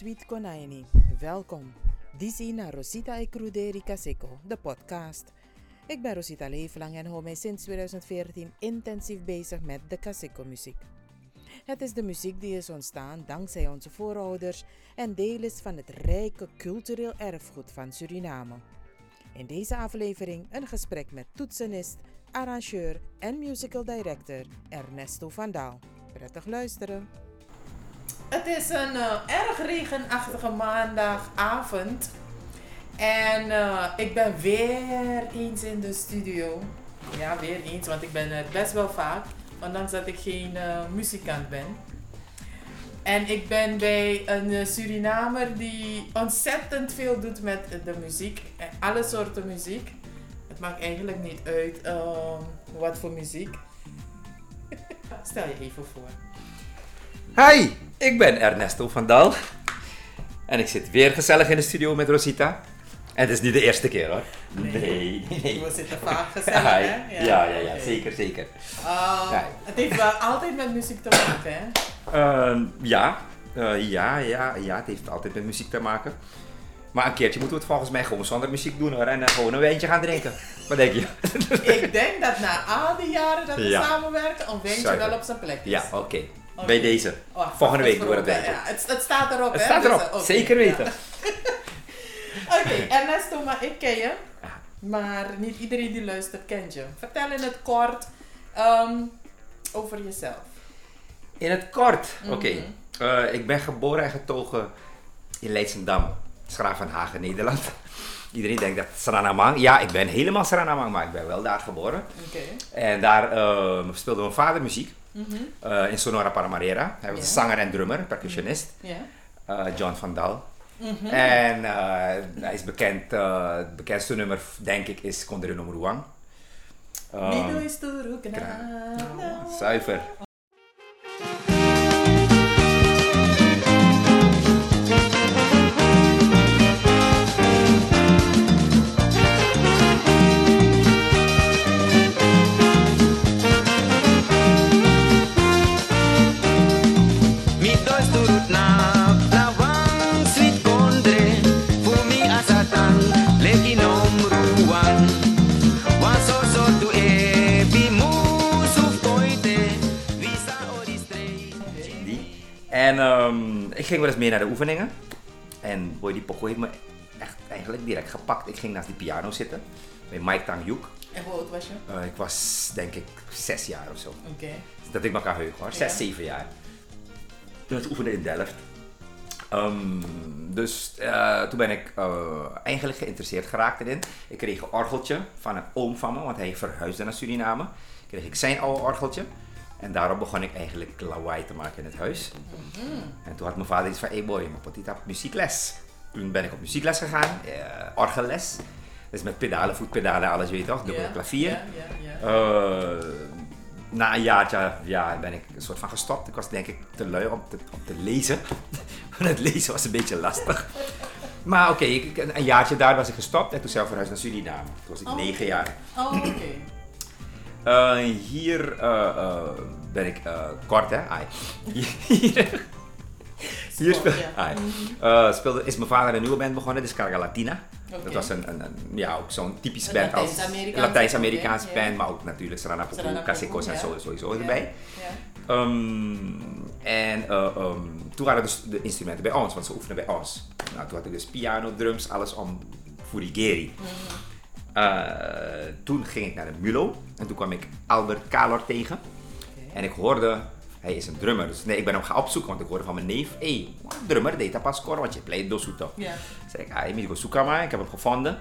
Sweet Konaini. Welkom. Disi naar Rosita e Cruderi Caseco, de podcast. Ik ben Rosita Leeflang en hou mij sinds 2014 intensief bezig met de Caseco muziek. Het is de muziek die is ontstaan dankzij onze voorouders en deel is van het rijke cultureel erfgoed van Suriname. In deze aflevering een gesprek met toetsenist, arrangeur en musical director Ernesto van Daal. Prettig luisteren. Het is een uh, erg regenachtige maandagavond. En uh, ik ben weer eens in de studio. Ja, weer eens, want ik ben het best wel vaak. Ondanks dat ik geen muzikant ben. En ik ben bij een Surinamer die ontzettend veel doet met de muziek. Alle soorten muziek. Het maakt eigenlijk niet uit wat voor muziek. Stel je even voor. Hi, ik ben Ernesto van Dal. En ik zit weer gezellig in de studio met Rosita. En het is niet de eerste keer hoor. Nee, nee. nee. We zitten vaak gezellig hè? Ja, ja, ja, ja zeker, zeker. Uh, ja. Het heeft wel altijd met muziek te maken hè? Uh, ja. Uh, ja, ja, ja, het heeft altijd met muziek te maken. Maar een keertje moeten we het volgens mij gewoon zonder muziek doen hoor. En gewoon een wijntje gaan drinken. Wat denk je? ik denk dat na al die jaren dat we ja. samenwerken, een wijntje wel op zijn plek is. Ja, oké. Okay. Okay. Bij deze. Oh, Volgende week wordt het. Ja, het, het, staat erop het hè? staat erop, dus, okay. zeker weten. Ja. Oké, okay, Ernesto, maar ik ken je. Maar niet iedereen die luistert kent je. Vertel in het kort um, over jezelf. In het kort? Oké. Okay. Mm -hmm. uh, ik ben geboren en getogen in Leidsendam. Schraaf van Hagen, Nederland. Iedereen denkt dat Saranamang. Ja, ik ben helemaal Saranamang, maar ik ben wel daar geboren. Okay. En daar uh, speelde mijn vader muziek. Mm -hmm. uh, in Sonora Paramarera. Hij was yeah. zanger en drummer, percussionist. Yeah. Uh, John van Dal. Mm -hmm. En hij is bekend, het bekendste nummer, denk ik, is Kondre Nomruang. Um, Zuiver. Ging wel eens mee naar de oefeningen. En boy, die poko heeft me echt eigenlijk direct gepakt. Ik ging naast die piano zitten. Bij Mike Tang Yuk. En hoe oud was je? Uh, ik was denk ik zes jaar of zo. Oké. Okay. Dat ik me kan heugen hoor. Zes, ja. zeven jaar. Toen ik oefende in Delft. Um, dus uh, toen ben ik uh, eigenlijk geïnteresseerd geraakt erin. Ik kreeg een orgeltje van een oom van me, want hij verhuisde naar Suriname. Kreeg ik zijn oude orgeltje. En daarop begon ik eigenlijk lawaai te maken in het huis. Mm -hmm. En toen had mijn vader iets van, hey boy, mijn potita muziekles. Toen ben ik op muziekles gegaan, uh, orgelles. Dus met pedalen, voetpedalen, alles weet je toch, dubbele yeah, klavier. Yeah, yeah, uh, na een jaartje ja, ben ik een soort van gestopt. Ik was denk ik te lui om te, om te lezen. het lezen was een beetje lastig. Maar oké, okay, een jaartje daar was ik gestopt en toen zelf verhuisd naar Suriname. Toen was ik oh, negen jaar. Oh, oké. Okay. Uh, hier uh, uh, ben ik kort, hè? Ai. Hier, hier speel, ai. speelde, is mijn vader een nieuwe band begonnen, Descarga Latina. Okay. Dat was een, een, een ja, ook zo'n typische band als Latijns-Amerikaanse okay, band, yeah. maar ook natuurlijk Sarana Popo, Casicos en zo, sowieso yeah. erbij. Yeah. Um, en um, toen waren dus de instrumenten bij ons, want ze oefenen bij ons. Nou, toen had ik dus piano, drums, alles om Furigeri. Mm -hmm. Uh, toen ging ik naar de Mulo en toen kwam ik Albert Kalor tegen. Okay. En ik hoorde, hij is een drummer, dus nee, ik ben hem gaan opzoeken, want ik hoorde van mijn neef, hé, hey, drummer, deed dat pas want je pleit dosuto. Yeah. Zei ik, ah, ik moet zoeken maar, ik heb hem gevonden.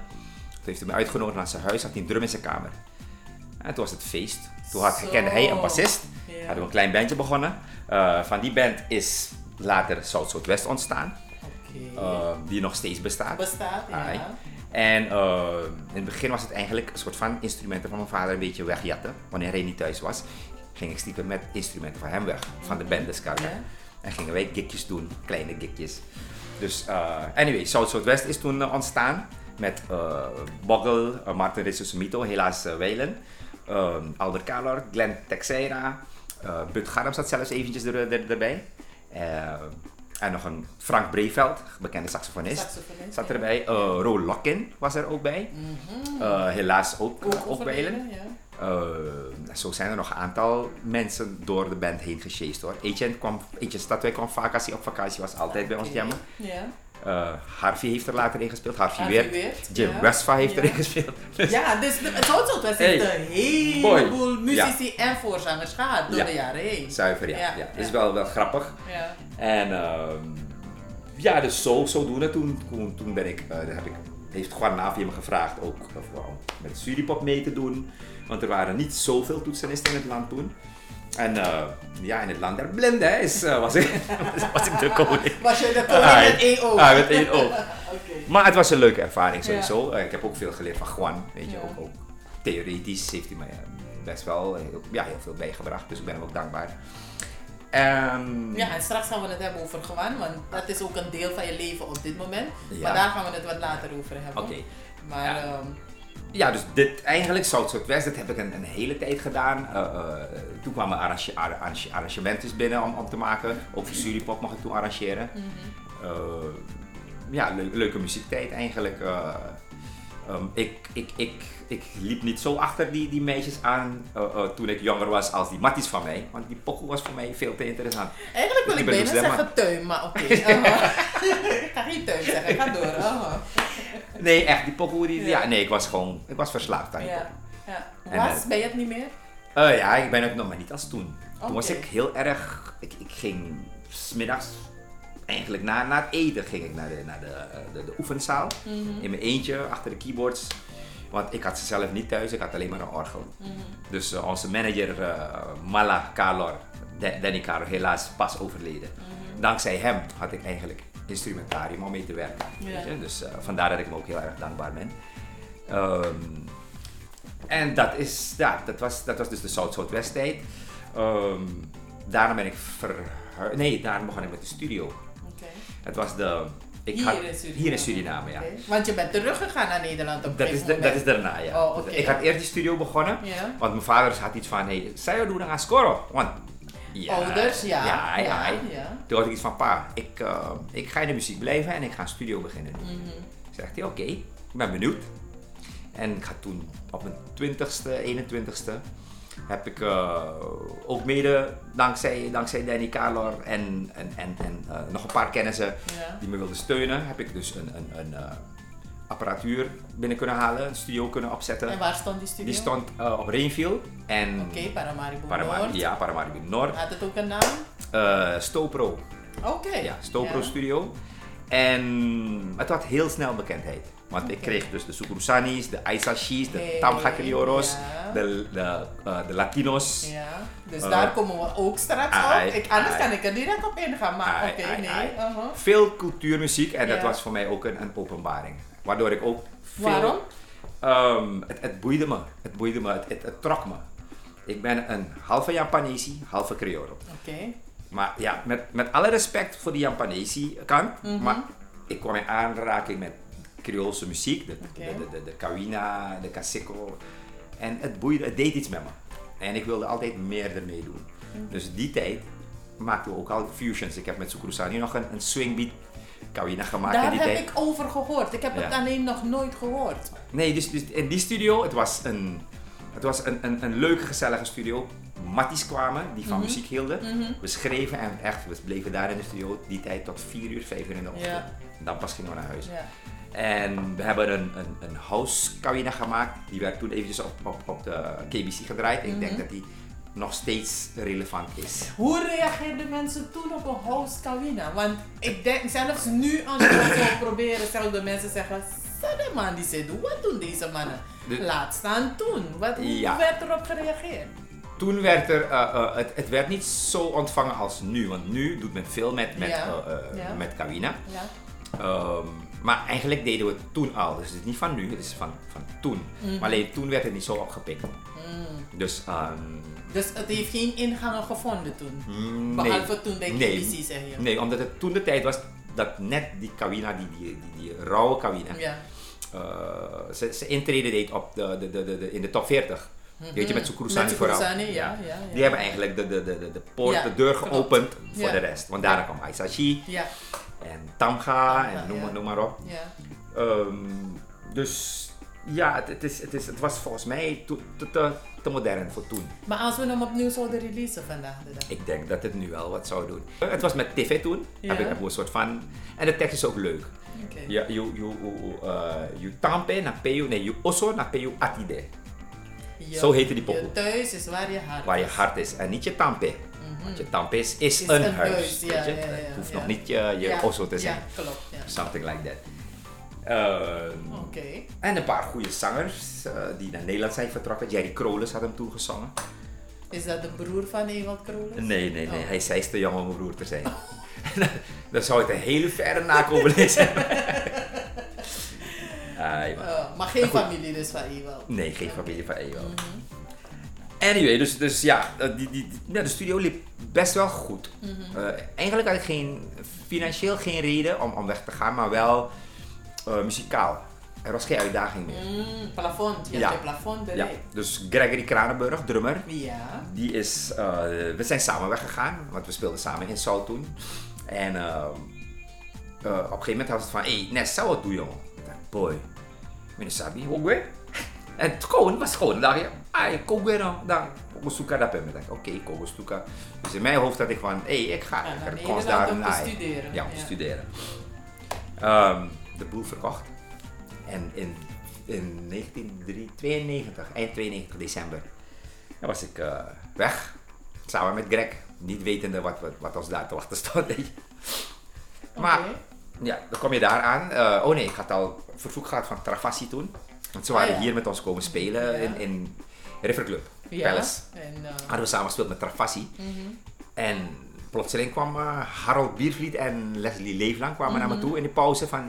Toen heeft hij me uitgenodigd naar zijn huis, had hij een drum in zijn kamer. En toen was het feest. Toen had, kende hij een bassist, yeah. hadden we een klein bandje begonnen. Uh, van die band is later South Southwest ontstaan. Okay. Uh, die nog steeds bestaat. Bestaat, ja. En uh, in het begin was het eigenlijk een soort van instrumenten van mijn vader een beetje wegjatten. Wanneer hij niet thuis was, ging ik stiekem met instrumenten van hem weg, van de band Descarga. Yeah. En gingen wij gigjes doen, kleine gigjes. Dus uh, anyway, South Southwest is toen uh, ontstaan met Bogle, uh, Martin Resusumito, helaas Weilen, Albert Kalor, Glenn Texeira, uh, Bud Garm zat zelfs eventjes er, er, erbij. En nog een Frank Breveld, bekende saxofonist, Saxofonist, zat ja. erbij. Uh, Ro Lockin was er ook bij. Eh, helaas ook, ook, bij overleden, ja. eh, zo zijn er nog een aantal mensen door de band heen gesjeest hoor. Agent kwam, Agent Statwijk kwam vaak als hij op vakantie was, altijd bij ons Oké, jammen. Ja. Eh, Harvey heeft er later in gespeeld, Harvey. Weert, Jim ja. Westphal heeft Ja. erin gespeeld. Dus- Ja, dus de- het Houtsot West heeft een heleboel muzici en voorzangers gehad door de jaren heen. Zuiver, ja. Ja, ja. Is wel, wel grappig. Ja. En ehm, ja, dus zo, zodoende toen, toen, toen ben ik, eh, daar heb ik, heeft Juan Navi me gevraagd ook of, om met Suripop mee te doen. Want er waren niet zoveel toetsenisten in het land toen. En eh, ja, in het land der blinden is, eh, was, ik, was ik de koning. Was je de koning Ah, met één oog? ah, met één oog. Oké. Maar het was een leuke ervaring sowieso. Eh, ik heb ook veel geleerd van Juan. Weet je, Ja. ook, ook theoretisch heeft hij me eh, best wel heel, ja, heel veel bijgebracht. Dus ik ben hem ook dankbaar. Ehm, Ja, en straks gaan we het hebben over gewoon, want dat is ook een deel van je leven op dit moment. Ja. Maar daar gaan we het wat later over hebben. Oké. Maar Ja. Ja, dus dit eigenlijk South Southwest, dat heb ik een, een hele tijd gedaan. Eh, eh, toen kwamen arrange, arra- arrange- arrangementen binnen om, om te maken. Ook voor Suripop mag ik toen arrangeren. Eh, ja, le- leuke muziektijd eigenlijk. Eh, ehm, ik, ik, ik, ik liep niet zo achter die, die meisjes aan toen ik jonger was als die matties van mij. Want die pokoe was voor mij veel te interessant. eigenlijk wil Ik ik bijna dus zeggen tuin, maar oké. ik ga geen tuin zeggen, ga door. Nee, echt, die pokoe, die, Ja. ja. nee, ik was gewoon, ik was verslaafd aan die Ja. pokoe. Ja. Was, eh, ben je het niet meer? Eh, ja, ik ben het nog maar niet als toen. Toen was ik heel erg. Ik, ik ging smiddags, eigenlijk na, na het eten, ging ik naar de, naar de, eh, de, de oefenzaal. Mhm. In mijn eentje achter de keyboards. Want ik had ze zelf niet thuis, ik had alleen maar een orgel. Mhm. Dus onze manager eh, Mala Kalor, Da- Danny Kalor, helaas pas overleden. Mhm. Dankzij hem had ik eigenlijk instrumentarium om mee te werken. Ja. Weet je? Dus eh, vandaar dat ik hem ook heel erg dankbaar ben. Ehm, en dat, is, ja, dat, was, dat was dus de South-Southwest tijd. Ehm, daarna ben ik verhuisd. Nee, daarna begon ik met de studio. Oké. Het was de. Ik Hier had- in Suriname? Hier in Suriname, ja. Want je bent teruggegaan naar Nederland op Dat is, de, dat is daarna, ja. Oh. Ik had eerst die studio begonnen. Want mijn vader had iets van, hey, je doen gaan scoren? Want, ja, Ouders, ja. Ja, ja. ja. Toen had ik iets van, pa, ik, eh, ik ga in de muziek blijven en ik ga een studio beginnen doen. Mhm. Zegt hij, oké, ik ben benieuwd. En ik ga toen op mijn 20ste, 21ste, heb ik eh, ook mede dankzij, dankzij Danny Kalor en, en, en, en eh, nog een paar kennissen Ja. die me wilden steunen, heb ik dus een, een, een apparatuur binnen kunnen halen, een studio kunnen opzetten. En waar stond die studio? Die stond eh, op Rainfield en Oké, Paramaribo Paramari- Noord. ja, Paramaribo Noord. Had het ook een naam? Eh, Stopro, Oké. ja, Stopro Ja. Studio. En het had heel snel bekendheid. Want ik kreeg dus de Sukurusanis, de Aisashis, de Hey, ja. de, de, eh, de Latino's. Ja, dus daar komen we ook straks ai, op. Ik, anders ai. kan ik er direct op ingaan, maar oké, nee. uh-huh. Veel cultuurmuziek en dat was voor mij ook een, een openbaring. Waardoor ik ook veel... Waarom? Ehm, het, het boeide me. Het boeide me. Het, het, het trok me. Ik ben een halve Japanese, halve Creole. Oké. Maar ja, met, met alle respect voor die Japanese kant, Mhm. maar ik kwam in aanraking met Creoolse muziek, de, de, de, kawina, de kaseko. En het boeide, het deed iets met me. En ik wilde altijd meer ermee doen. Dus die tijd maakten we ook al fusions. Ik heb met Sukrusani nog een, een swingbeat kawina gemaakt in Daar die heb tijd. ik over gehoord. Ik heb het alleen nog nooit gehoord. Nee, dus, dus in die studio, het was een, het was een, een, een leuke, gezellige studio. Matties kwamen die van Mhm. muziek hielden. Mhm. We schreven en echt, we bleven daar in de studio die tijd tot 4 uur, 5 uur in de ochtend. Ja. Dan pas gingen we naar huis. Ja. En we hebben een, een, een house kawina gemaakt. Die werd toen eventjes op, op, op de KBC gedraaid. Ik denk Mhm. dat die nog steeds relevant is. Hoe reageerden mensen toen op een house kawina? Want ik denk zelfs nu als je dat zou proberen, zouden mensen zeggen, "Zet man die zit, wat doen deze mannen? De- Laat staan toen. Wat, hoe werd erop gereageerd? Toen werd er, eh, eh, het, het werd niet zo ontvangen als nu. Want nu doet men veel met, met, Ja. eh, Ja. met kawina. Maar eigenlijk deden we het toen al. Dus het is niet van nu, het is van, van toen. Mhm. Maar alleen toen werd het niet zo opgepikt. Mm. Dus ehm, Dus het heeft geen ingangen gevonden toen? mm, Behalve toen bij Nee. KBC zeg je? Nee, omdat het toen de tijd was dat net die kawina, die, die, die, die rauwe kawina, Ja. eh, ze, ze intreden deed op de, de, de, de, in de top 40. Weet je, met Met vooral. Ja, ja, ja. Die hebben eigenlijk de, de, de, de, de poort, de deur geopend voor de rest. Want daarna kwam Aisachi Ja, en Tamga en noem, ja. maar- noem maar op. ja. Ehm, dus ja, het, het, is, het, is, het was volgens mij te, te, te modern voor toen. Maar als we hem opnieuw zouden releasen vandaag de dag. Ik denk dat het nu wel wat zou doen. Het was met tv toen. Ja. Heb ik heb een soort van. En de tekst is ook leuk. Oké. Ja, you, you, uh, you tampe na peu, nee, you osso na peu atide. Je- Zo heette die Je pokoe. thuis is waar je hart Waar je is. hart is en niet je tampe. Want je is, een, een huis. huis, ja, weet je? Het hoeft nog niet je, je Ja, osso te zijn. Ja, klopt. Ja. Something like that. Ehm, Oké. En een paar goede zangers eh, die naar Nederland zijn vertrokken. Jerry Kroles had hem toen gezongen. Is dat de broer van Ewald Krolis? Nee, nee, nee. Oh. Hij zei is te jong om een broer te zijn. Dan zou het een hele verre nakomeling zijn. Man. Oh, maar geen familie dus van Ewald. Nee, geen familie van Ewald. Mhm. Anyway, dus, dus ja, eh, die, die, ja, de studio liep best wel goed. Eh, eigenlijk had ik geen, financieel geen reden om, om weg te gaan, maar wel eh, muzikaal. Er was geen uitdaging meer. Mm, plafond. Je Ja. plafond Ja, dus Gregory Kranenburg, drummer, Ja. die is, we zijn samen weggegaan, want we speelden samen in Soul toen. En op een gegeven moment had het van, hé, hey, Nes, zou wat doen jongen? Ik dacht, boy, meneer Sabi, hoe weer? En het gewoon, was gewoon, dacht je, ah, ik kom weer dan, zoek dat Ik oké, ik kom zoeken. Dus in mijn hoofd had ik van, hé, hey, ik ga, Ja, ik kans daar naar- studeren. Ja, om te Ja. studeren. Ehm, de boel verkocht. En in, in 1992, eind 92 december, dan was ik eh, weg. Samen met Greg. Niet wetende wat, wat, wat ons daar te wachten stond. Maar Oké. ja, dan kom je daar aan. Eh, oh nee, ik had al verzoek gehad van Travassi toen. Want ze Ah, waren ja. hier met ons komen spelen in, in River Club. Ja. Palace. En, eh, Hadden we samen gespeeld met Travassi. mhm. En plotseling kwam eh, Harold Biervliet en Leslie Leeflang kwamen naar me Mhm. toe in de pauze van...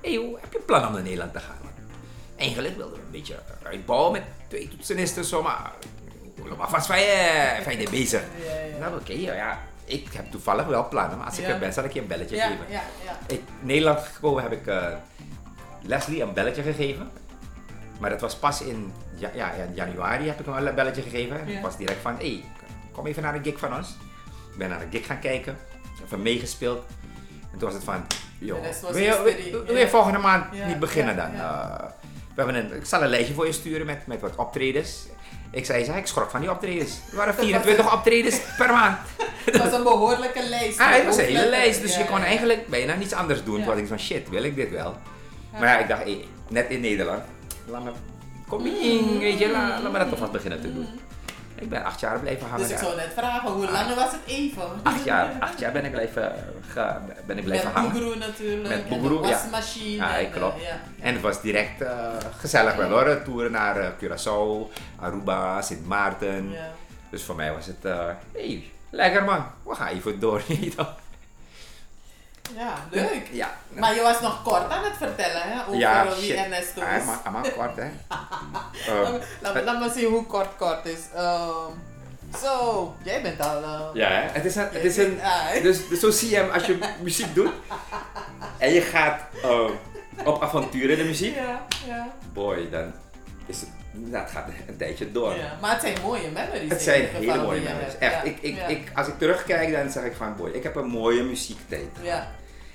Hé hey, joh, heb je plan om naar Nederland te gaan? Eigenlijk wilden we een beetje uitbouwen met twee toetsenisten, zo maar... Maar vast van je, van je bezig. Ja, ja. Nou oké, ja, ja, ik heb toevallig wel plannen, maar als ik er ben zal ik je een belletje geven. ja, ja. In Nederland gekomen heb ik eh, Leslie een belletje gegeven. Maar dat was pas in ja, ja, in januari heb ik hem een belletje gegeven. En Ja. ik was direct van, hé, hey, kom even naar een gig van ons. Ik ben naar een gig gaan kijken. Even meegespeeld. En toen was het van, joh, wil je, wil, je volgende maand niet beginnen dan? Eh, we hebben een, ik zal een lijstje voor je sturen met, met wat optredens. Ik zei, zei, ik schrok van die optredens. Er waren 24 optredens per maand. Het was een behoorlijke lijst. Ah, het was een hele lijst, dus Ja, je kon ja. eigenlijk bijna niets anders doen. Toen had ik van shit, wil ik dit wel? Maar ja, ik dacht, hey, net in Nederland, laat me, kom in, weet je, laat, laat me dat toch wat beginnen te doen. Ik ben acht jaar blijven hangen Dus ik daar. zou net vragen, hoe lang was het even? Acht jaar, acht jaar ben ik blijven, ga- ben ik blijven Met hangen. Natuurlijk. Met en Boegeroe, de ja. wasmachine. Ja, klopt. eh, ja. En het was direct eh, gezellig wel hoor. Toeren naar eh, Curaçao, Aruba, Sint Maarten. Dus voor mij was het, eh hey, lekker man, we gaan even door. ja, leuk. Ja. Maar je was nog kort aan het vertellen hè, over Ja, wie shit. Ernesto is. maar, maar kort hè. Laat me- laat, me- laat me zien hoe kort kort is. Ehm, Zo, jij bent al... eh, Ja, hè? het is een, het is een Ah, dus, dus zo zie je hem als je muziek doet en je gaat eh, op avonturen in de muziek. Ja, ja. Boy, dan is het, dat gaat een tijdje door. ja. Maar het zijn mooie memories. Het zijn hele mooie memories. Echt, Ja, ik, ik, ja. ik, als ik terugkijk dan zeg ik van boy, ik heb een mooie muziektijd. Ja.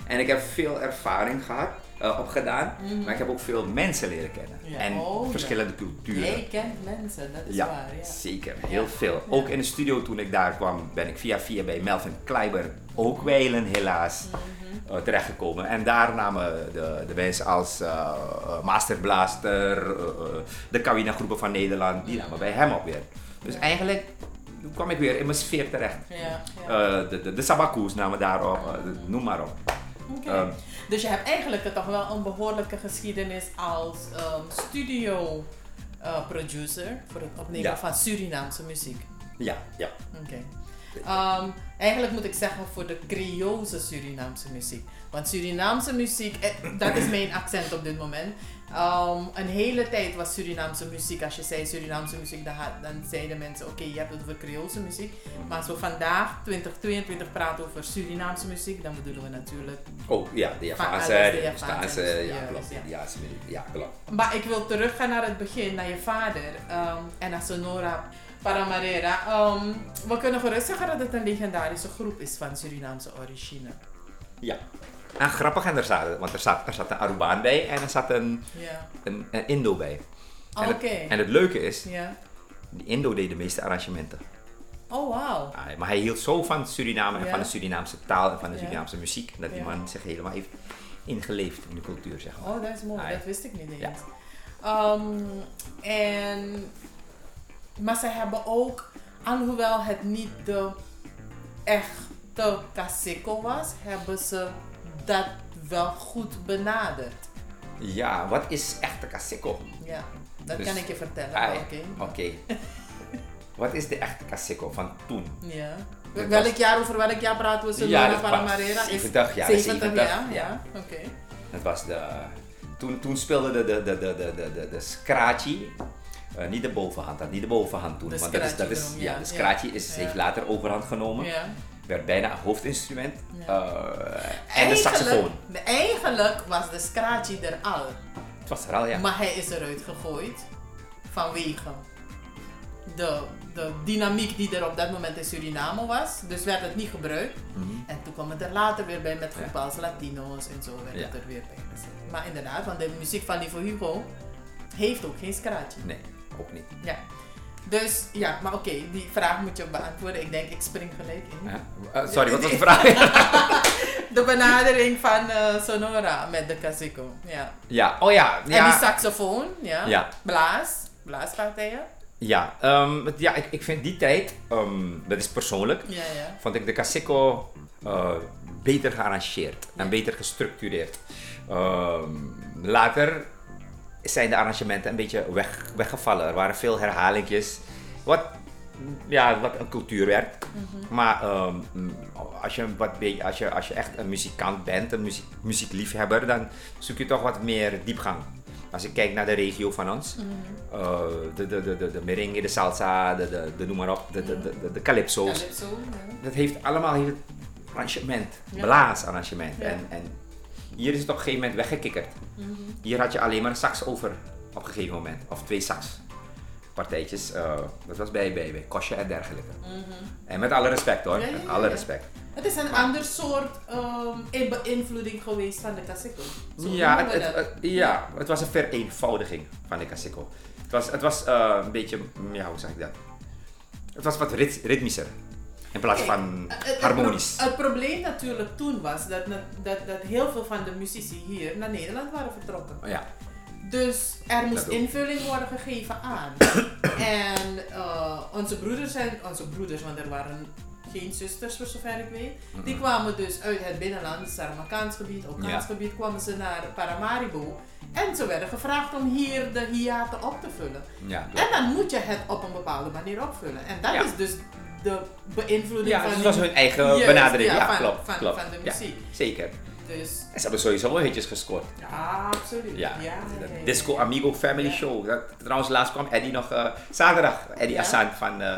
En ik heb veel ervaring gehad, eh, opgedaan, Mhm. maar ik heb ook veel mensen leren kennen. En oh, verschillende culturen. Jij kent mensen, dat is waar. Ja. zeker. Heel veel. Ook in de studio toen ik daar kwam, ben ik via via bij Melvin Kleiber ook wijlen helaas Mhm. Terechtgekomen. En daar namen de, de mensen als eh, eh, Master Blaster, eh, eh, de Kawina groepen van Nederland, die namen bij hem op weer. Dus eigenlijk toen kwam ik weer in mijn sfeer terecht. Ja, ja. Eh, de, de, de Sabakoes namen daarop, eh, noem maar op. Dus je hebt eigenlijk toch wel een behoorlijke geschiedenis als ehm, studio eh, producer voor het opnemen Ja. van Surinaamse muziek. Ja, ja. Oké. Ehm, eigenlijk moet ik zeggen voor de Creoolse Surinaamse muziek. Want Surinaamse muziek, eh, dat is mijn accent op dit moment. Ehm, een hele tijd was Surinaamse muziek, als je zei Surinaamse muziek, dan, had- dan zeiden mensen: oké, je hebt het over Creoolse muziek. Maar als we vandaag, 2022, praten over Surinaamse muziek, dan bedoelen we natuurlijk. Oh ja, de Javaanse, de Javaanse ja klopt. ja. Ja, is- ja, klopt. Maar ik wil teruggaan naar het begin, naar je vader ehm, en naar Sonora Paramarera. Ehm, we kunnen gerust zeggen dat het een legendarische groep is van Surinaamse origine. Ja. En grappig, en er zat, want er zat, er zat een Arubaan bij en er zat een, Ja. een, een Indo bij. En, Oké. het, en het leuke is, Ja. die Indo deed de meeste arrangementen. Oh, wauw. Ah, maar hij hield zo van Suriname en Ja. van de Surinaamse taal en van de. Surinaamse muziek, dat die man zich helemaal heeft ingeleefd in de cultuur, zeg maar. Oh, dat is mooi. Ah. Dat wist ik niet eens. Ehm, en, maar ze hebben ook, alhoewel het niet de echte Kaseko was, hebben ze dat wel goed benaderd. Ja, wat is echte Kaseko? Ja, dat Dus- kan ik je vertellen. Oké. Oké. wat is de echte Kaseko van toen? Ja. Dat Welk was- jaar, over welk jaar praten we? Ja, Sonora dat? Is 70 jaar, 70 70, jaar, ja. ja. Oké. Het was de, toen, toen speelde de, de, de, de, de, de, de, de scratchy, eh, niet de bovenhand, dat niet de bovenhand toen. De want dat is, dat is, ja, ja. scratchy is, heeft later overhand genomen. Ja. Werd bijna een hoofdinstrument. Eh, en de saxofoon. Eigenlijk was de scratchy er al. Het was er al, ja. Maar hij is eruit gegooid vanwege de, de dynamiek die er op dat moment in Suriname was. Dus werd het niet gebruikt. Mhm. En toen kwam het er later weer bij met groepen als Latino's en zo werd Ja. het er weer bij gezet. Maar inderdaad, want de muziek van Livo Hugo heeft ook geen scratchy. Nee, ook niet. Ja. Dus ja, maar oké, die vraag moet je beantwoorden. Ik denk, ik spring gelijk in. Ja. Eh, sorry, wat was de vraag? De benadering van eh, Sonora met de Casico. Ja. ja, oh ja. En die Ja, saxofoon, ja. Ja. Blaas, blaaspartijen. ja, ehm, ja ik, ik vind die tijd, ehm, dat is persoonlijk, Ja, ja. vond ik de Casico eh, beter gearrangeerd en Ja. beter gestructureerd. Ehm, later zijn de arrangementen een beetje weg, weggevallen. Er waren veel herhalingjes. Wat, ja, wat een cultuur werd. Mhm. Maar ehm, als, je wat, als, je, als je echt een muzikant bent, een muziek, muziekliefhebber, dan zoek je toch wat meer diepgang. Als ik kijk naar de regio van ons, Mhm. eh, de, de, de, de, de merengue, de salsa, de, de, de noem maar op, de, de, de, de, de calypso's. Calypso, ja. Dat heeft allemaal heeft arrangement, Ja. blaasarrangement. Ja. En, en hier is het op een gegeven moment weggekikkerd. Mhm. Hier had je alleen maar een sax over op een gegeven moment, of twee saxpartijtjes. eh dat was bij, bij, bij Kosje en dergelijke. Mhm. En met alle respect hoor, Ja, ja, met ja, alle respect. Het is een ander soort in- beïnvloeding geweest van de Casico. Ja het, ja, het was een vereenvoudiging van de Casico. Het was, het was eh, een beetje, mm, ja hoe zeg ik dat? Het was wat rit- ritmischer. In plaats Kijk, van het- het- harmonisch. Het, probleem natuurlijk toen was dat, dat, dat heel veel van de muzici hier naar Nederland waren vertrokken. Ja, Dus er moest invulling worden gegeven aan. en eh, onze broeders zijn, onze broeders, want er waren geen zusters voor zover ik weet, die kwamen dus uit het binnenland, Saramakaans gebied, Okaans Ja. gebied, kwamen ze naar Paramaribo. En ze werden gevraagd om hier de hiaten op te vullen. ja, En dan moet je het op een bepaalde manier opvullen. En dat Ja. is dus de beïnvloeding ja van dus het was hun eigen Juist, benadering. ja, Ja, van- klopt. van- klopt. van de Ja, muziek. zeker. Dus En ze hebben sowieso wel hitjes gescoord. ja, absoluut. Ja. Disco Amigo Family. Show. Dat, trouwens, laatst kwam Eddie nog, eh, zaterdag, Eddie. Assant van uh,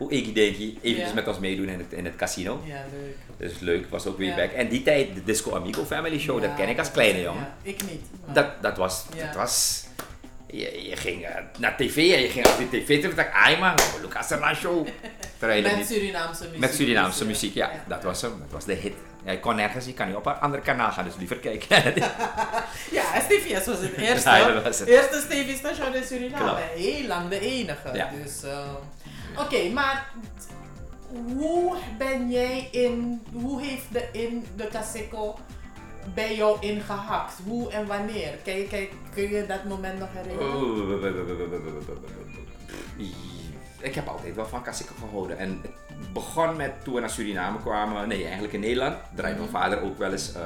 Oeki Denki, eventjes Ja. met ons meedoen in het, in het casino. Ja, leuk. Dus leuk, was ook weer Ja. back. En die tijd, de Disco Amigo Family Show, dat ken ik als kleine jongen. ja, ik niet. Dat, dat was, dat was, je, je ging eh, naar tv en je ging op die tv en dacht, ai man, Lucas dat met Surinaamse muziek. met Surinaamse dus, muziek, ja, dat was hem. Dat was de hit. Je kon nergens, je kan niet op een ander kanaal gaan, dus liever kijken. Ja, STVS was het eerste. Ja, dat was het. Eerste TV-station in Suriname. Klopt. Heel lang de enige. Ja. Dus, eh, Oké, maar hoe ben jij in, hoe heeft de, in de Caseco bij jou ingehakt? Hoe en wanneer? Kan je, kun je dat moment nog herinneren? Ik heb altijd wel van Cassico gehouden. En het begon met toen we naar Suriname kwamen. Nee, eigenlijk in Nederland. Draaide mijn vader ook wel eens uh,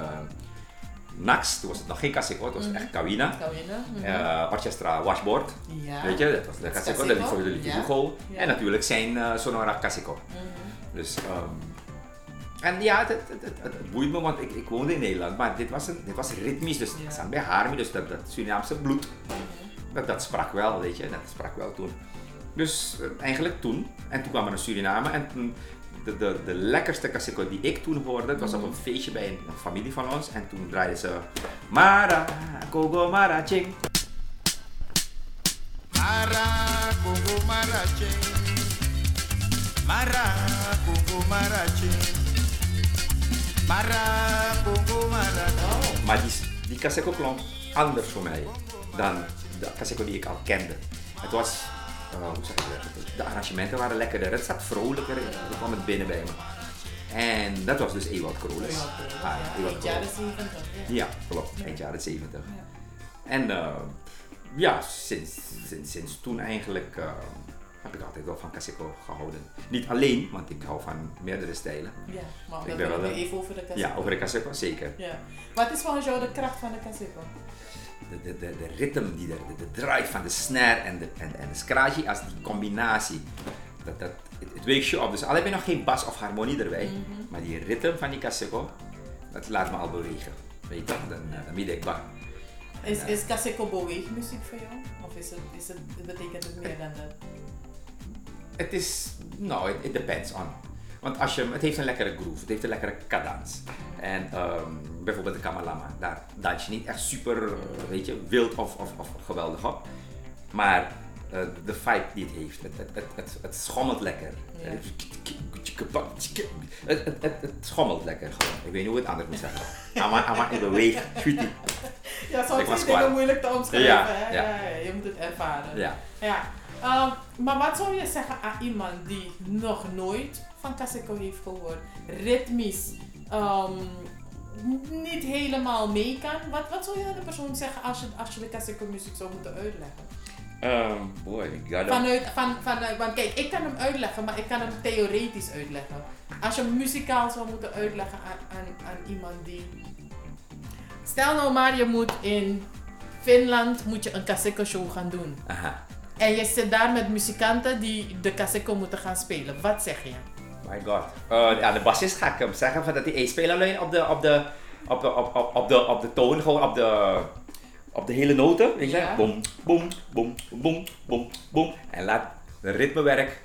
Nax. Toen was het nog geen Cassico, het was echt Kawina. Kawina? mhm. Uh, orchestra Washboard. ja. Weet je, dat was de Cassico, de Cassico, Liefde de. Hugo. Ja. En natuurlijk zijn uh, Sonora Cassico. Mhm. Dus, ehm, en ja, het, het, het, het, het boeit me, want ik, ik woonde in Nederland, maar dit was, een, dit was ritmisch, dus Ja. ik zat bij haar, dus dat, dat Surinaamse bloed, dat, dat sprak wel, weet je, dat sprak wel toen. Dus eh, eigenlijk toen, en toen kwam er naar Suriname en toen, de, de, de lekkerste kaseko die ik toen hoorde, het was op een feestje bij een, een familie van ons en toen draaiden ze Mara, Kogo Mara Ching. Mara Congo Marache Mara Mara Congo Marache Maar die, die Kaseko klonk anders voor mij dan de Kaseko die ik al kende. Het was, eh, hoe zeg je dat? De arrangementen waren lekkerder, het zat vrolijker, er kwam het binnen bij me. En dat was dus Ewald Krolis. Ah, Ewald Eind jaren Krolis. 70. Ja. Ja, klopt, eind jaren 70. Ja. En eh, ja, sinds, sinds, sinds toen eigenlijk eh, heb ik altijd wel van Kaseko gehouden. Niet alleen, want ik hou van meerdere stijlen. Ja, maar Ik ben een- even over de Kaseko. Ja, over de Kaseko zeker. Ja. Wat is volgens jou de kracht van de Kaseko? de, de, de, de ritme die er, de, de drive van de snare en de, en, en de scratchy als die combinatie. Dat, dat, het, het weegt je op. Dus al heb je nog geen bas of harmonie erbij, maar die ritme van die kaseko, dat laat me al bewegen. Weet je, dan, eh, dan weet ik wat. Is, is Kaseko beweegmuziek voor jou? Of is het, is het, betekent het meer dan dat? Het is, nou, it, it depends on. Want als je, het heeft een lekkere groove, het heeft een lekkere cadans. En ehm, bijvoorbeeld de Kamalama, daar dans je niet echt super, weet je, wild of, of, of geweldig op. Maar eh, de vibe die het heeft, het, het, het, het, het schommelt lekker. Ja. Het, het, het, het schommelt lekker gewoon. Ik weet niet hoe het anders moet zeggen. Ama, ama in schuitie. Ja, soms zijn dingen kwaad. moeilijk te omschrijven. Ja, hè? ja. Ja, ja, je moet het ervaren. Ja. Ja. Ehm, maar wat zou je zeggen aan iemand die nog nooit van Kaseko heeft gehoord, ritmisch, ehm, niet helemaal mee kan? Wat, wat zou je aan de persoon zeggen als je, als je de Kaseko muziek zou moeten uitleggen? Ehm, boy, ik Vanuit, van, vanuit, want kijk, ik kan hem uitleggen, maar ik kan hem theoretisch uitleggen. Als je muzikaal zou moeten uitleggen aan, aan, aan iemand die... Stel nou maar, je moet in Finland moet je een Kaseko show gaan doen. Aha. En je zit daar met muzikanten die de Kaseko moeten gaan spelen. Wat zeg je? My god. Eh, ja, de bassist ga ik hem zeggen van dat hij één speel alleen op de, op de, op de, op, op, op de, op de toon, gewoon op de, op de hele noten. Weet je? Ja. Boom, boom, boom, boom, boom, boom. En laat de ritmewerk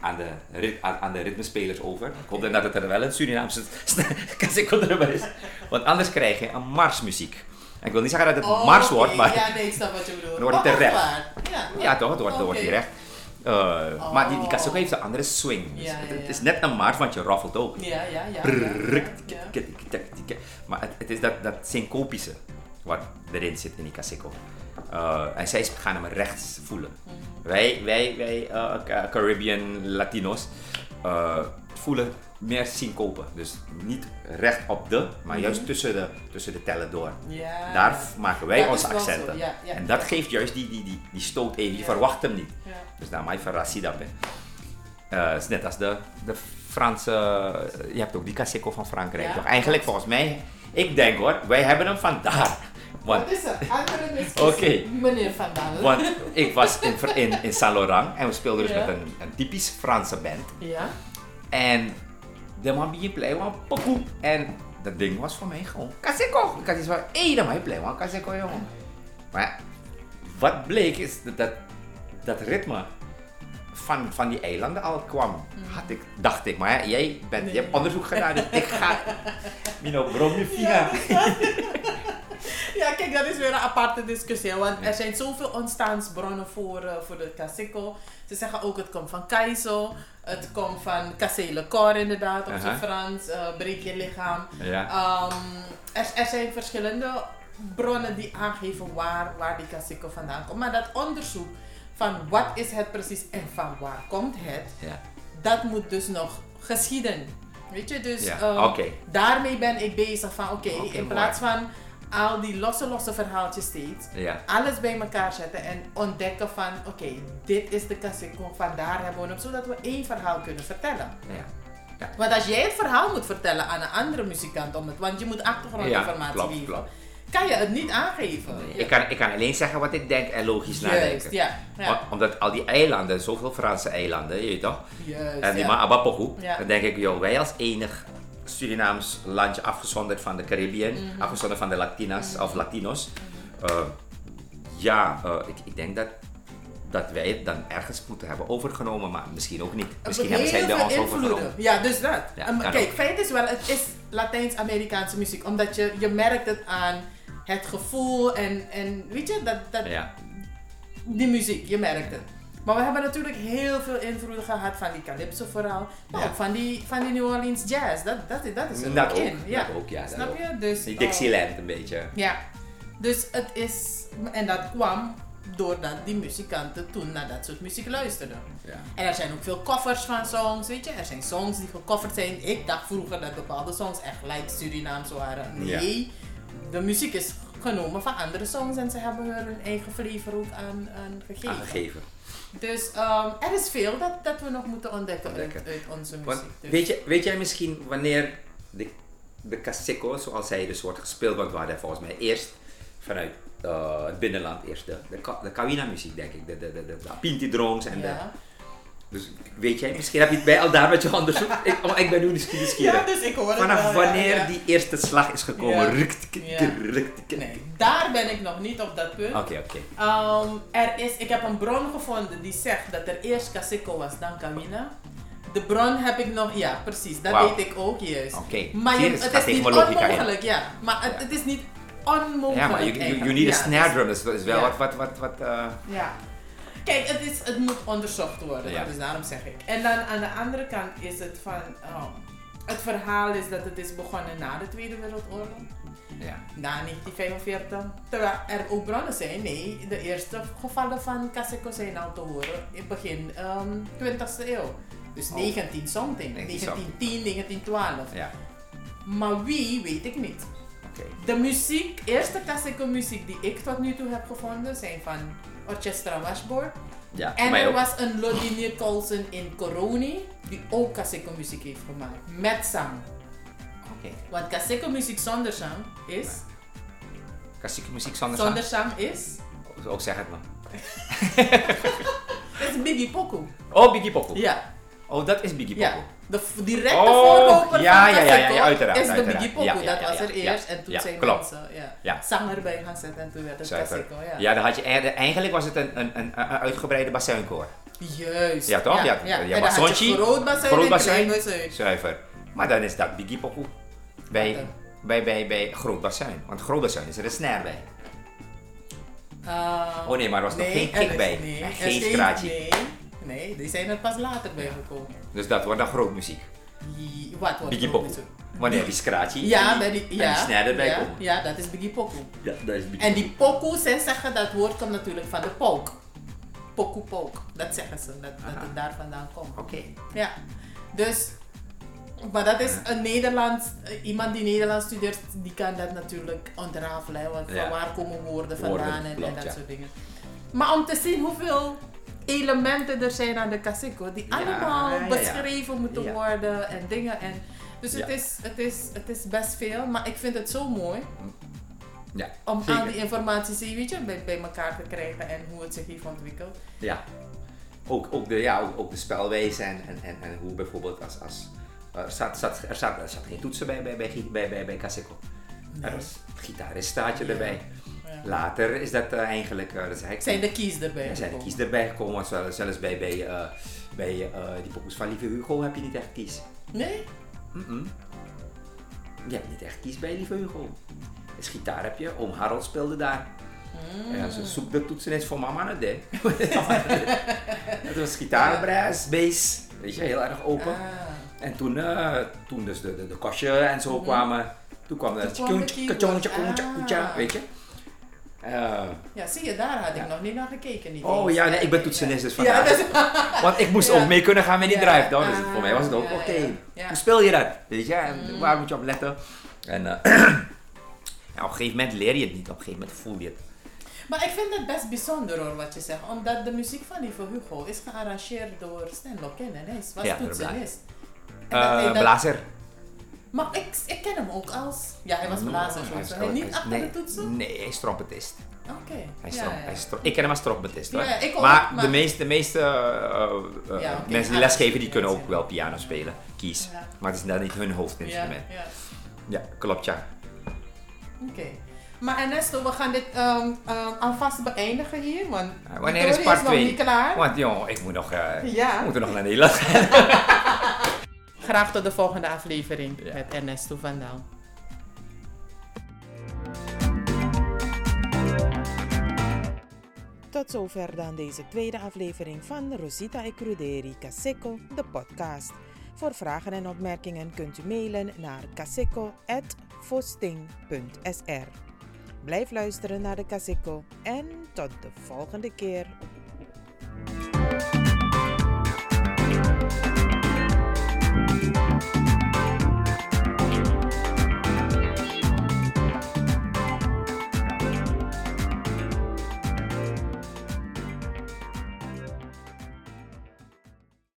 aan de, rit, aan, aan de ritmespelers over. Ik hoop dan dat het er wel een Surinaamse kaseko erbij is. Want anders krijg je een marsmuziek. Ik wil niet zeggen dat het mars wordt, maar... Oh, Ja, nee, ik snap wat je bedoelt. Dan wordt het Oh, terecht. Ja, Ja, toch? Het wordt, het wordt Oké. hier recht. Eh, Maar die, die Oh. heeft een andere swing. Dus Ja, het, is net een mars, want je raffelt ook. Ja, ja, ja. Maar het, het is dat, dat syncopische wat erin zit in die Kaseko. Uh, en zij gaan hem rechts voelen. Mhm. Wij, wij, wij uh, Ca- Caribbean Latino's voelen meer syncope. Dus niet recht op de, maar juist tussen de, tussen de tellen door. Mhm. Ja. Daar maken wij onze accenten. ja, en dat geeft juist die, die, die, die stoot even. Je verwacht hem niet. Dus daar mij verrast dat. hè. Eh, het is net als de, de Franse. Je hebt ook die Kaseko van Frankrijk. Toch? Eigenlijk volgens mij. Ik denk hoor, wij hebben hem vandaar. Want, Wat is het? Andere Oké. meneer Van Dalen. want ik was in, in, in Saint Laurent en we speelden dus met een, een typisch Franse band. Ja? En de man die play was pokoe. En dat ding was voor mij gewoon Kaseko. Ik had iets van, hé, hey, dat mij play was Kaseko jongen. Maar wat bleek is dat dat, dat ritme van, van die eilanden al kwam. Had ik, dacht ik, maar jij bent, Nee. je hebt onderzoek gedaan, dus ik ga. Mino, brom je vinger. Ja, kijk, dat is weer een aparte discussie. Want er zijn zoveel ontstaansbronnen voor, eh, voor de Kaseko. Ze zeggen ook het komt van Kaizo. Het komt van Cassele Cor inderdaad, op zijn. Frans. eh breek je lichaam. Ja. Ehm, er, er zijn verschillende bronnen die aangeven waar, waar die Kaseko vandaan komt. Maar dat onderzoek van wat is het precies en van waar komt het, ja. dat moet dus nog geschieden. Weet je, dus Ja, ehm, daarmee ben ik bezig van oké, Oké, in plaats van al die losse losse verhaaltjes steeds, Ja. alles bij elkaar zetten en ontdekken van oké, dit is de Kaseko, vandaar hebben we hem, zodat we één verhaal kunnen vertellen. Ja. Want als jij het verhaal moet vertellen aan een andere muzikant, om het, want je moet achtergrondinformatie klopt, geven. klopt. kan je het niet aangeven. Nee, ik, kan, ik kan alleen zeggen wat ik denk en logisch Juist, nadenken. ja. ja. Om- Omdat al die eilanden, zoveel Franse eilanden, je weet toch? Juist, En die ja. Ja. dan denk ik, joh, wij als enig Surinaams landje afgezonderd van de Caribbean, Mhm. afgezonderd van de Latinas of Latinos. eh, ja, eh, ik, ik denk dat, dat wij het dan ergens moeten hebben overgenomen, maar misschien ook niet. Misschien hebben zij veel ons overgenomen. Ja, dus dat. Ja, Um, kan kijk, ook. feit is wel, het is Latijns-Amerikaanse muziek. Omdat je, je merkt het aan het gevoel en, en weet je, dat, dat, Ja, die muziek, je merkt het. Maar we hebben natuurlijk heel veel invloeden gehad van die calypso vooral. Maar Ja. ook van die, van die New Orleans jazz. Dat, dat, dat is er dat ook in. Ja. Dat ook, ja. dat Snap ook. je? Dus, Die Dixieland een beetje. ja. Dus het is... En dat kwam doordat die muzikanten toen naar dat soort muziek luisterden. Ja. En er zijn ook veel covers van songs, weet je. Er zijn songs die gecoverd zijn. Ik dacht vroeger dat bepaalde songs echt like Surinaams waren. Nee, de muziek is genomen van andere songs en ze hebben er hun eigen flavor ook aan, aan gegeven. Aangegeven. Dus ehm, er is veel dat, dat we nog moeten ontdekken, Ontdekken. Uit, uit onze muziek. Want Dus- weet, je, weet jij misschien wanneer de, de Caseco, zoals hij dus wordt gespeeld, want we hadden volgens mij eerst vanuit eh, het binnenland eerst de, de, Ka- de Kawina muziek, denk ik. De, de, de, de, de Pinti Drones en de. Dus weet jij, misschien heb je het bij al daar met je onderzoek. Ik, oh, ik ben nu nieuwsgierig. ja, dus ik hoor het Vanaf wel, wanneer ja. die eerste slag is gekomen? Ja. Rukt, rukt, Nee, daar ben ik nog niet op dat punt. Oké, oké. Ehm, er is, ik heb een bron gevonden die zegt dat er eerst Kaseko was, dan Kawina. De bron heb ik nog, ja precies, dat weet ik ook juist. Oké. Maar je, je, er het is niet onmogelijk, ja. Maar het, is niet onmogelijk Ja, maar you, you, need a snare dus- drum. Dus dat is wel wat, wat, wat, wat eh, Ja. Kijk, het, is, het moet onderzocht worden, Ja. dus daarom zeg ik. En dan aan de andere kant is het van, oh, het verhaal is dat het is begonnen na de Tweede Wereldoorlog. ja. Na 1945. Terwijl er ook bronnen zijn. Nee, de eerste gevallen van Kaseko zijn al te horen in begin ehm 20e eeuw. Dus Oh. 19 something. 19 something. 1910, 1912. Ja, Maar wie, weet ik niet. De muziek, eerste Kaseko muziek die ik tot nu toe heb gevonden, zijn van Orchestra Washboard. Ja, En er ook. was een Lodinier Colson in Coroni, die ook Kaseko muziek heeft gemaakt. Met zang. Oké. Want Kaseko muziek zonder zang is... Klassieke muziek zonder Zonder zang? zang is... Ook zeg het maar. Dat is Biggie Poku. Oh, Biggie Poku. Ja, Oh, dat is Biggie ja. Poku. De directe Oh, voorloper ja, van ja, ja, ja, ja, uiteraard, is de. Biggie. Ja, ja, dat ja, was er ja, eerst en toen ja, zijn klopt. mensen ja, Ja. zanger bij gaan zetten en toen werd het Zuiver. Kaseko. Ja. Ja, dan had je, eigenlijk- was het een, een, een, een uitgebreide bassuinkoor. Juist. Ja, toch? Ja, Ja, ja, bassontje, je groot bassuin. Zuiver. Maar dan is dat Biggie Poku. Bij, bij, bij, bij groot bassuin. Want groot bassuin is er een snare bij. Ah, Oh nee, maar er was nog geen kick bij. Nee, En geen straatje. Nee, nee, die zijn er pas later bij gekomen. Dus dat wordt dan groot muziek. Die- Wat wordt Biggie zo? Wanneer die scratchy Ja, en bij die, en ja, die ja, komen. Ja, dat is Biggie Poku. Ja, dat is Biggie En die poku, zij zeggen dat woord komt natuurlijk van de pook. Poku pook. Dat zeggen ze, dat, dat het daar vandaan komt. Oké. Ja. Dus, maar dat is een Nederlands, eh, iemand die Nederlands studeert, die kan dat natuurlijk ontrafelen. hè, Want Ja. van waar komen woorden vandaan Woorden, en, dat ja. soort dingen. Maar om te zien hoeveel elementen er zijn aan de Kaseko, die allemaal beschreven moeten worden en dingen. En, dus het, is, het, is, het is best veel, maar ik vind het zo mooi Ja, om zeker. al die informatie weet je, bij, bij elkaar te krijgen en hoe het zich heeft ontwikkeld. Ja. Ook, ook, de, ja, ook, ook de spelwijze en, en, en, en hoe bijvoorbeeld als... als er, staat, staat, er, staat, er staat geen toetsen bij, bij, bij, bij, bij. Er is gitarist staat je Ja. erbij. Ja. Later is dat eh, eigenlijk... eh, dat is eigenlijk Zijn de keys erbij? er zijn de kies erbij gekomen. want Zelfs, zelfs bij, bij, eh, bij die pokus van Lieve Hugo heb je niet echt kies. Nee? Mm-mm. Je hebt niet echt kies bij Lieve Hugo. Dus gitaar heb je. Oom Harold speelde daar. Mm. Ja, ze zoek de toetsen eens voor mama naar dit. Het was gitaar, brass, bass. Weet je, heel erg open. Ah. En toen, eh, toen dus de, de, de kostje en zo kwamen, toen kwam Toen kwam de tjoentje, koentje, Ah. koentje, weet je. Ja, zie je, daar had ik Ja. nog niet naar gekeken. Niet oh eens. ja, nee, ik ben toetsenist dus Ja, vandaag. dat is- Want ik moest ook mee kunnen gaan met die drive down. Dus Ah, voor mij was het ook, oké, hoe speel je dat? Weet je, en Mm. waar moet je op letten? En eh, op een gegeven moment leer je het niet, op een gegeven moment voel je het. Maar ik vind het best bijzonder hoor, wat je zegt. Omdat de muziek van Lieve Hugo is gearrangeerd door Stan Loken. En hij is- was toetsenist. Dat- blazer. Maar ik, ik ken hem ook als... Ja, hij was blazer Hij is zo. tro- Hij niet achter nee, de toetsen? Nee, hij is trompetist. Oké. Hij is Ja, trom- ja, hij is ik ken hem als trompetist hoor. Ja, ik ook, maar, maar- de meeste, de meeste eh, eh, mensen die lesgeven, die kunnen ook wel piano spelen. Kies. Maar het is net niet hun hoofdinstrument. ja. Ja, klopt ja. Oké. Maar Ernesto, we gaan dit ehm, ehm, alvast beëindigen hier, want Uh, wanneer is part nog 2? niet klaar. Want joh, ik moet nog, eh, Ja. we moeten nog naar Nederland. Graag tot de volgende aflevering met Ernesto van Dal. Tot zover dan deze tweede aflevering van Rosita e Cruderi Caseco, de podcast. Voor vragen en opmerkingen kunt u mailen naar caseco.vosting.sr. Blijf luisteren naar de Caseco en tot de volgende keer.